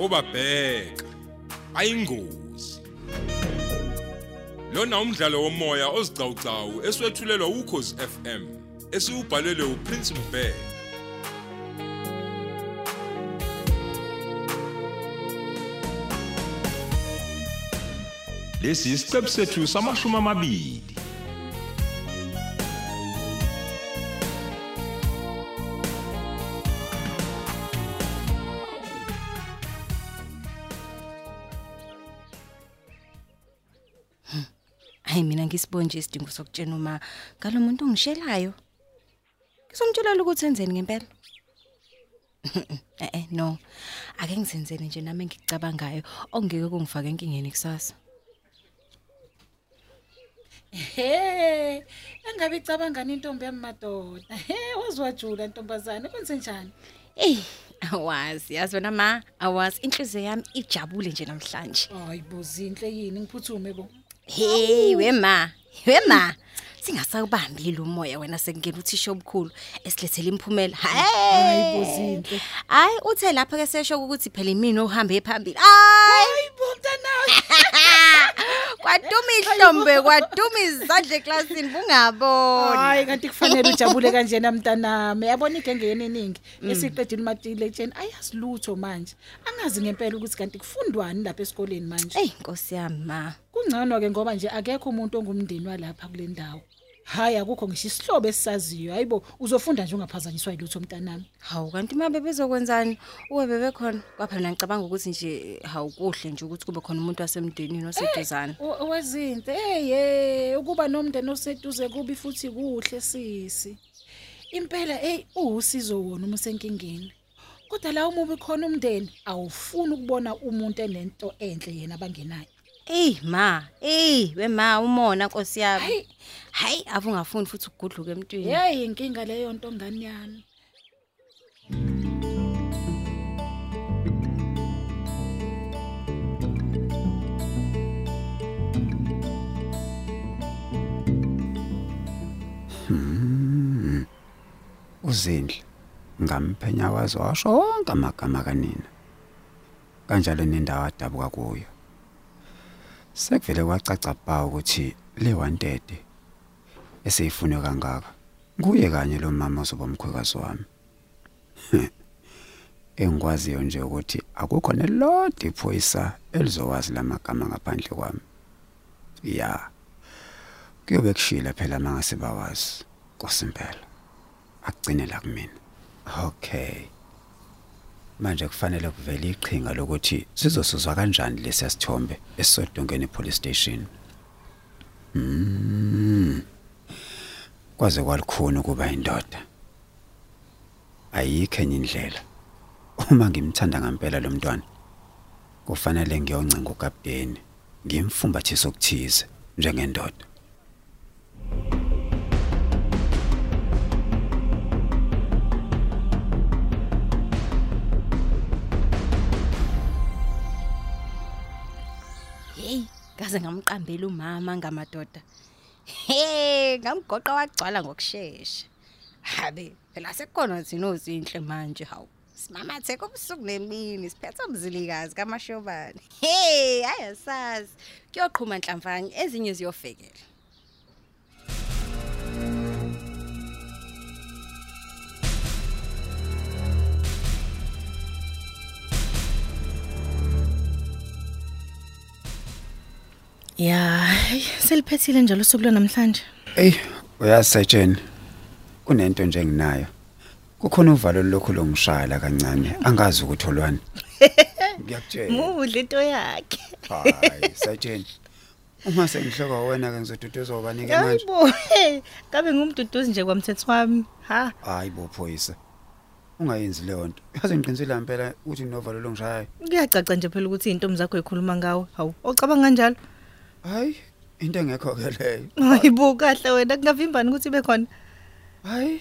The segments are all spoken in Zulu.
obabheka. Ayingozi. Lona umdlalo womoya ozicawucawu eswetshulelwa ukhozi FM esiubhalelwe uPrince Mbeki lesi isiqebu sethu samashumi amabili. Hayi mina ngisibonje isidingo sokutshena uma ngalomuntu ongishelayo ngizomtshelela ukuthi enzeni ngempela eh eh no ake ngizenzele nje nami engikucabangayo ongeke kungifake enkingeni kusasa He, engabe icabanga intombi yamadoda. He, wazwajula ntombazane, kwenze njani? Ey, awazi yazi wena ma, awazi inhliziyo yami ijabule nje namhlanje. Hayi bozinhle yini ngiphuthume bo. Hey, wema, wema. Singasakubambile umoya wena sekungena uthisha omkhulu esilethele imphumela. Hayi bozinhle. Hayi uthe lapha ke sesho ukuthi phela imini ohambe phambili. Hayi. Kwaduma ihlombe kwaduma izandla eklasini bungabona. Hayi kanti kufanele ujabule kanjena mntanami. Yabona igenge yeningi esiqedile matriculation ayasilutho manje. Angazi ngempela ukuthi kanti kufundwani lapha esikoleni manje. Ey Nkosi yami ma. Kungcono ke ngoba nje akekho umuntu ongumndeni walapha kule ndawo. Hayi akukho ngisho isihlobo esisaziyo. Hayibo uzofunda nje ungaphazanyiswa yilutho mntanami. Hawu kanti mabe bezokwenzani? Uwe bebe khona. Kwaphela ngicabanga ukuthi nje hawu kuhle nje ukuthi kube khona umuntu wasemndenini oseduzana. O- Owezinto eye ukuba nomndeni oseduze kubi futhi kuhle sisi. Impela hey usizo wona uma usenkingeni. Kodwa la umubi khona umndeni awufuni ukubona umuntu enento enhle yena abangenayo. Ey ma, ey wema umona Nkosi yami. Hayi. Hayi avungafuni futhi ukugudluka emntwini. Hey inkinga leyo nto ngani yami. uzindle ngamphenya wazo washo wonke amagama kanina kanjalo nendawo adabuka kuyo sekuvele kwacaca bha ukuthi le wantede eseyifune kangaka kuye kanye lo mama ozoba umkhwekazi wami. Engikwaziyo nje ukuthi akukho nelodwa iphoyisa elizowazi lamagama ngaphandle kwami. Ya kuyobe kushila phela mangase bawazi kosimpela akugcine la kumina. Okay. Manje kufanele kuvele iqhinga lokuthi sizosuzwa kanjani lesi sithombe esisodongeni police station? Mm kwaze kwalikhona kuba indoda. Ayikho enye indlela. Uma ngimthanda ngempela lo mntwana kufanele ngiyoncenga ukapteni ngimfumbathise okuthize njengendoda. Hey, kaze ngamqambela umama ngamadoda. Hey, ngamgoqa wagcwala ngokusheshsha. Habe, phela sekukhona thina ozinhle manje hawu. Simamathe kobusuku nemini siphethe umzilikazi kamashobane. Hey, ayasazi. Kuyoqhuma nhlamvanye ezinye ziyofekela. Ya, seliphethile njalo usuku lwanamhlanje. Ey, uyasetsheni. Kunento nje enginayo. Kukhona uvalo lokhu longishayela kancane, angazi ukuthi olwani. Ngiyakutshela. Muhle into yakhe. Hayi, setsheni. Uma sengihloka wena ke ngizoduduza ubanike manje. Hayibo, hey, kabe ngumduduzi nje kwamthetho wami. Ha, Hayi bo phoyisa. Ungayenzi leyo nto. Yazi ngiqinisile impela ukuthi novalo longishayayo. kuyacaca nje phela ukuthi intombi zakho ekhuluma ngawe. Hawu, ocabanga kanjalo? Hayi, into engekho ke leyo. Hayibo kahle wena kungavimbani ukuthi ibe khona. Hayi.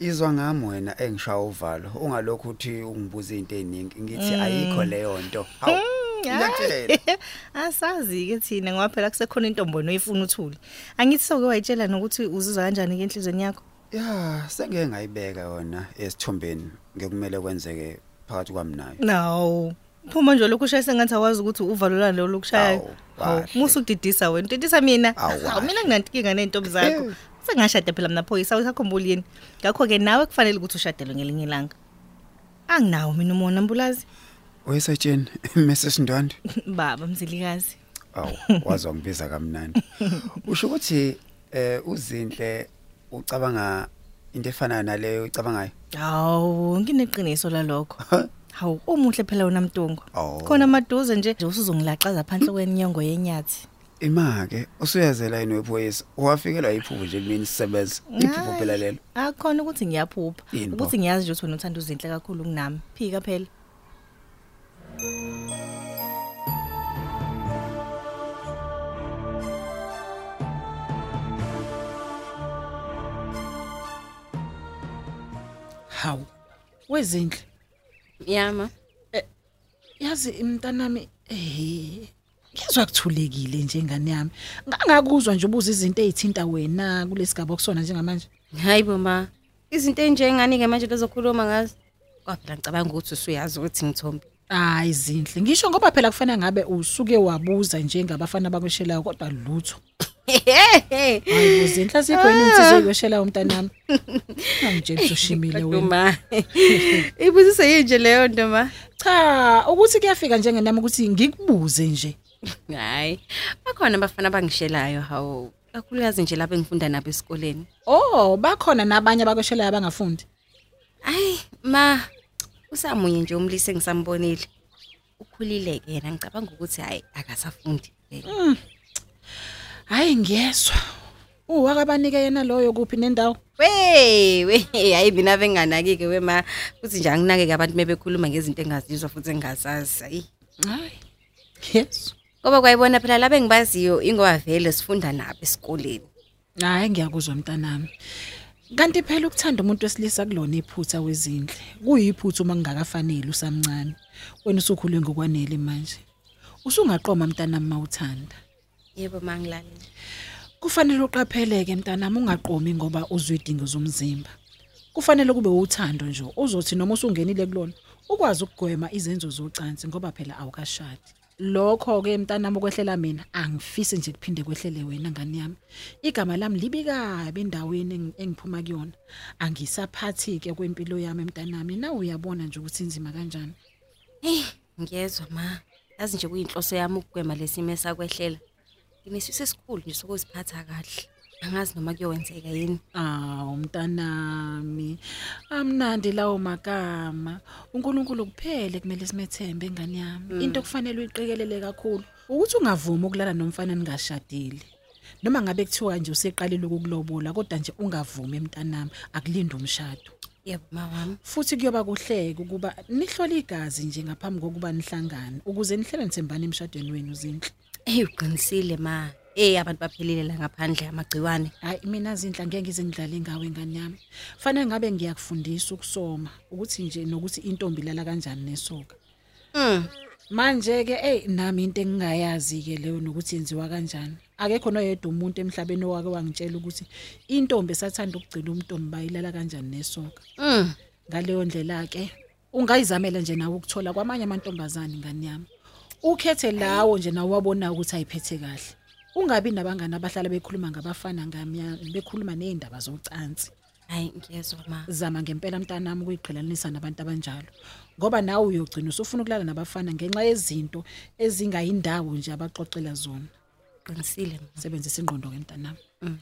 Izwa ngami wena engishaya uvalo. Ungalokhu uthi ungibuza izinto eziningi. Ngithi ayikho leyo nto. Hawu. Ngiyakutshela. Asazi ke thina ngoba phela kusekhona intombi oyifuna uthule. Angithi soke wayitshela nokuthi uzizwa kanjani ke enhlizweni yakho? Ya, sengeke ngayibeka yona esithombeni ngekumele kwenzeke phakathi kwami naye No. Phuma nje lokhu ushaya sengathi awazi ukuthi uvalo lwana lo lokushayayo. Awu, Hawu, kahle. musu udidisa wena. Udidisa mina. Awu, Hawu mina kahle. nginankinga nentombi zakho. Sengashada phela namaphoyisa awusakhumbuli yini. Ngakho ke nawe kufanele ukuthi ushadelwe ngelinye ilanga. Anginawo mina umona mbulazi. Oyesatsheni Mrs Ndwandwe Baba mzilikazi. awu wazwa ngibiza kamnandi usho ukuthi eh uzinhle ucabanga into efana naleyo ucabangayo Hawu, ngineqiniso lalokho. Hawu, umuhle phela wena mntungu. Awu. Khona maduze nje usuzongilaxaza phansi kwenyongo yenyathi. imake usuyazela yini wephoyisa wafikelwa iphupho nje kumini sisebenza iphupho phela lelo Akukhona ukuthi ngiyaphupha. Yini bo? Ukuthi ngiyazi nje ukuthi wena uthanda uzinhle kakhulu kunami. Phika phela. hawu wezinhle yama. Yazi imntanami eh ngizwa kuthulekile nje ngane yami. Ngangakuzwa nje ubuza izinto ezithinta wena kulesigaba okusona njengamanje. Hayi bo ma. Izinto enjengani ke manje lezokhuluma ngazo? Kwaphela ngicabanga ukuthi usuyazi ukuthi ngithombe hayi zinhle. Ngisho ngoba phela kufanele ngabe usuke wabuza njengabafana bakweshelayo kodwa lutho. Hayi bo zinhle asikho yini insizwe ekweshelayo umntanami. Angitshela ushimile wena. ma ibuzise yinje leyo nto ma? Cha ukuthi kuyafika njengenami ukuthi ngikubuze nje. Hayi bakhona abafana abangishelayo hawu. Kakhulukazi nje lapho engifunda nabo esikoleni. Oh bakhona nabanye abakweshelayo abangafundi. Hayi ma usamunye nje umlisi engisambonile. Ukhulile ke yena ngicabanga ukuthi hayi akasafundi. Eh, hayi ngiyezwa. Uwakabanike yena loyo kuphi nendawo? We we hayi mina benganaki-ke wema futhi nje anginake-ke abantu mebekhuluma ngezinto engazizwa futhi engingazazi hayi. Hayi yes ngoba kwayibona phela laba engibaziyo ingoba vele sifunda nabo esikoleni. Hayi ngiyakuzwa mntanami. Kanti phela ukuthanda umuntu wesilisa kulona iphutha wezindle. Kuyiphutha uma kungakafanele usamncane. Wena usukhule ngokwanele manje. Usungaqoma mntanami mawuthanda. Yebo ma ngilalela kufanele uqapheleke mntanami ungaqomi ngoba uzwe idingo zomzimba. Kufanele kube uthando nje uzothi noma usungenile kulona ukwazi ukugwema izenzo zocansi ngoba phela awukashadi. Lokho ke mntanami okwehlela mina angifisi nje kuphinde kwehlele wena ngani yami. Igama lami libi kabi endaweni engi- engiphuma kuyona. Angisaphathi ke kwempilo yami mntanami. Na uyabona nje ukuthi inzima kanjani? Heyi ngiyezwa ma. Yazi nje kuyinhloso yami ukugwema lesimo esakwehlela. Nginesifiso esikhulu nje sokuziphatha kahle. Angazi noma kuyowenzeka yini. Awu mntanami. Amnandi lawo magama. uNkulunkulu kuphele kumele simethembe ngani yami. Into kufanele uyiqikelele kakhulu ukuthi ungavumi ukulala nomfana ningashadile. Noma ngabe kuthiwa nje useqalile ukukulobola kodwa nje ungavumi emntanami akulinde umshado. Yebo ma wami futhi kuyoba kuhleke ukuba nihlole igazi nje ngaphambi kokuba nihlangane ukuze nihlele nithembane emshadweni wenu zinhle. Eyi uqinisile ma. Eyi abantu baphelile la ngaphandle amagciwane. Hayi mina zindla ngeke ngize ngidlale ngawe ngani yami. Fanele ngabe ngiyakufundisa ukusoma ukuthi nje nokuthi intombi lala kanjani nesoka. Mm. manje ke hey nami into engingayazi ke leyo nokuthi yenziwa kanjani. Akekho noyedwa umuntu emhlabeni owake wangitshela ukuthi intombi esathanda ukugcina umntombi bayilala kanjani nesoka. Mm. ngaleyo ndlela ke ungayizamela nje nawe ukuthola kwamanye amantombazane ngani yami. Ukhethe lawo nje nawe wabona ukuthi ayiphethe kahle. Ungabi nabangani abahlala bekhuluma ngabafana ngamyami bekhuluma nezindaba zocansi. Hayi ngiyezwa ma. Zama ngempela mntanami ukuyiqhelanisa nabantu abanjalo. Ngoba nawe uyogcina usufuna ukulala nabafana ngenxa yezinto ezingayindawo nje abaxoxela zona. Uqinisile ma. Sebenzisa ingqondo ke mntanami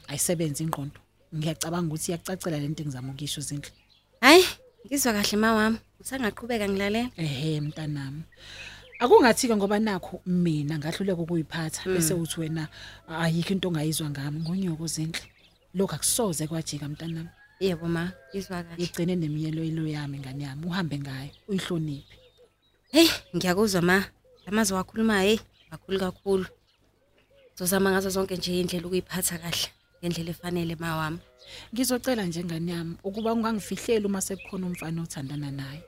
ayisebenzi ingqondo. Ngiyacabanga ukuthi iyacacela lento engizama ukisho zinhle. Hayi ngizwa kahle ma wami. Usangaqhubeka ngilalela ehe mntanami akungathi ke ngoba nakho mina ngahluleka ukuyiphatha bese uthi wena ayikho into ongayizwa ngami. Ngonyoko zinhle lokho akusoze kwajika mntanami. Yebo ma. Ngizwa kahle. Igcine nemiyelo yami ngani yami. Uhambe ngayo uyihloniphe. Heyi ngiyakuzwa ma. Lamazwi wakhuluma heyi kakhulu kakhulu. Zozama ngazo zonke nje indlela ukuyiphatha kahle ngendlela efanele ma wami. Ngizocela nje ngani yami ukuba ungangifihleli uma sekukhona umfana othandana naye.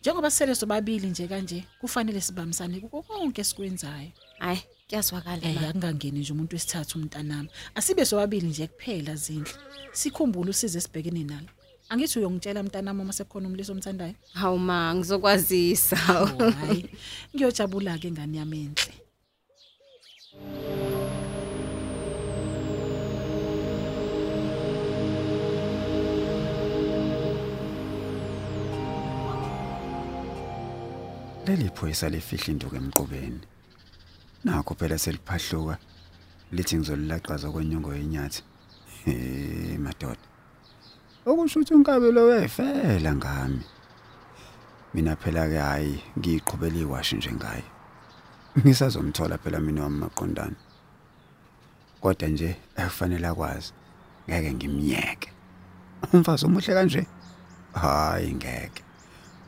Njengoba sele sobabili nje kanje kufanele sibambisane kuko konke esikwenzayo hayi kuyazwakala eh ma akungangeni nje umuntu wesithathu umntanami asibe sobabili nje kuphela zindle sikhumbule usize sibhekene nalo Angithi uyongitshela mntanami uma sekukhona umliso omthandayo. Hawu ma ngizokwazisa. Hayi. Ngiyojabula ke ngani yami enhle. Leli phoyisa lifihla induku emqubeni. Nakho phela seliphahluka lithi ngizolilaqaza kwenyongo yenyathi. Eh madoda. Okusho ukuthi unkabe lo wefela ngami. Mina phela ke hayi ngiqhubela iwashi nje ngaye. Ngisazomthola phela mina wamaqondana kodwa nje akufanele akwazi ngeke ngimyeke. Umfazi omuhle kanje? Hayi ngeke.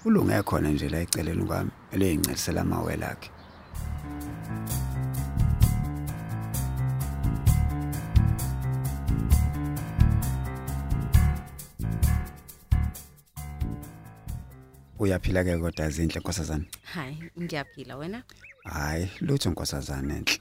Ulunge khona nje la eceleni kwami eleyincelisela amawele akhe uyaphila ke kodwa zinhle nkosazana Hayi ngiyaphila wena. hayi lutho nkosazana enhle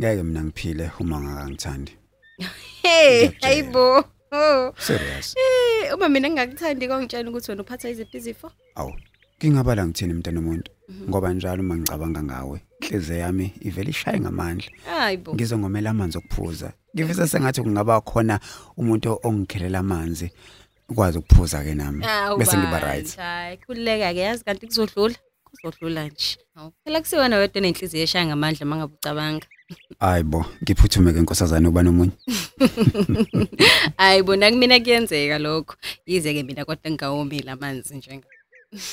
ngeke mina ngiphile uma ngakangithandi Hey Ngiyakutshela. hayibo. Oh. serious Eh uma mina ngingakuthandi kongitshela ukuthi wena uphatha iziphi izifo? awu ngingabala ngithini mntana umuntu ngoba njalo uma ngicabanga ngawe inhliziyo yami ivele ishaye ngamandla Hayibo. ngizongomela amanzi okuphuza ngifisa sengathi kungaba khona umuntu ongikhelela amanzi ukwazi ukuphuza ke nami bese ngiba right Hayi khulileka ke yazi kanti kuzodlula. Kuzodlula nje. Hawu phela kusiwena wedwa nenhliziyo eshaya ngamandla mangabe ucabanga. hayibo ngiphuthume ke nkosazana uba nomunye Hayi bona kumina kuyenzeka lokho. Yize ke mina kodwa ngingawomile amanzi njenga.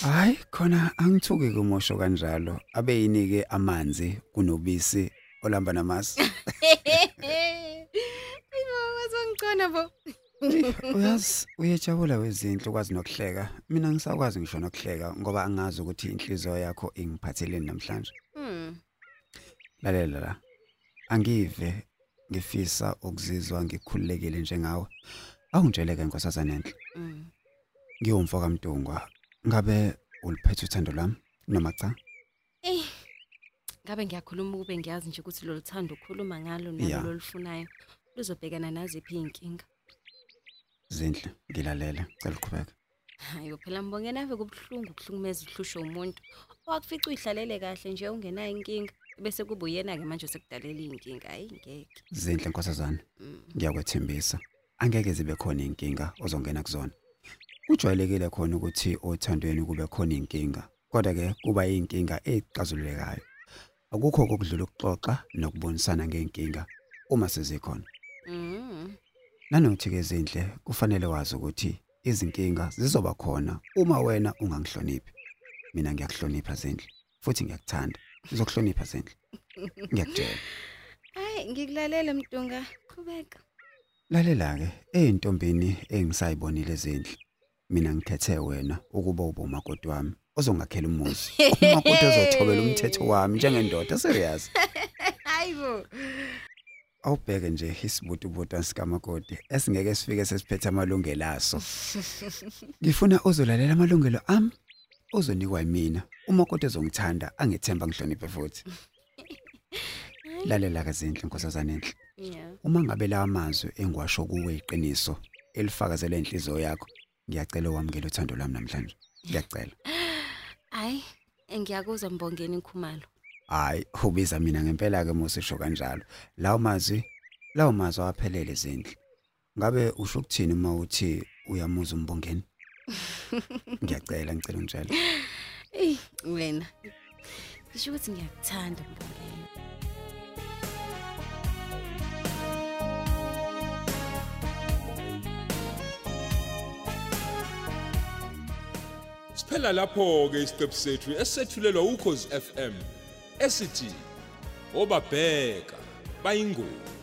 hayi khona angithuki kumosho kanjalo abe yinike amanzi kunobisi olamba namasi Ayibo wazongicona bo. uyazi uyejabula wezinhle ukwazi nokuhleka mina ngisakwazi ngisho nokuhleka ngoba angazi ukuthi inhliziyo yakho ingiphatheleni namhlanje Hmm. lalela la angive ngifisa ukuzizwa ngikhululekile njengawe awungitsheleke nkosazana enhle Mm. ngiwumfo kaMdungwa ngabe uliphethe uthando lwami noma cha Eh. Ngabe ngiyakhuluma ukube ngiyazi nje ukuthi lo luthando ukhuluma ngalo nalo lolufunayo luzobhekana naziphi inkinga. Zinhle ngilalela cela uqhubeka Hayi phela mbongena ave kubhlungu ukuhlukumeza uhlusho umuntu. Owakufica uyihlalele kahle nje ungenayo inkinga bese kuba uyena ke manje sekudalela inkinga hayi ngeke. zinhle nkosazana Mm. ngiyakwethembisa angeke zibe khona inkinga ozongena kuzona kujwayelekile khona ukuthi othandweni kube khona inkinga kodwa ke kuba inkinga ezixazululekayo akukho kokudlula ukuxoxa nokubonisana ngenkinga uma sezikhona Mm. Nanokuthi ke zinhle kufanele wazi ukuthi izinkinga zizoba khona uma wena ungangihloniphi. Mina ngiyakuhlonipha zinhle futhi ngiyakuthanda. Ngizokuhlonipha zinhle ngiyakutshela Hayi ngikulalele mntunga. Qhubeka. lalela ke eyintombini engisayibonile zinhle mina ngikhethe wena ukuba ube umakoti wami ozongakhela umuzi. Umakoti ozothobela umthetho wami njengendoda serious. Hayibo. Awubheke nje isibutubutu sikamakoti esingeke sifike sesiphethe amalungelo aso. Ngifuna uzolalela amalungelo ami uzonikwa yimina. Umakoti ezongithanda angethemba ngihloniphe futhi. Lalela ke zinhle nkosazana enhle. Yeah. uma ngabe lawa mazwi engwasho kuwe iqiniso elifakazela inhliziyo yakho ngiyacela uwamukele uthando lwami namhlanje. Ngiyacela. Hayi ngiyakuzwa mbongeni ikhumalo. Hayi ubiza mina ngempela ke musisho kanjalo. Lawo mazwi lawo mazwi awaphelele zindle ngabe usho ukuthini uma uthi uyamuza umbongeni? Ngiyacela ngicela ungitshele. Ey wena. Ngisho ukuthi ngiyakuthanda mbongeni. Siphela lapho ke isiqephu sethu esethulelwa ukhozi FM esithi obabheka bayingozi.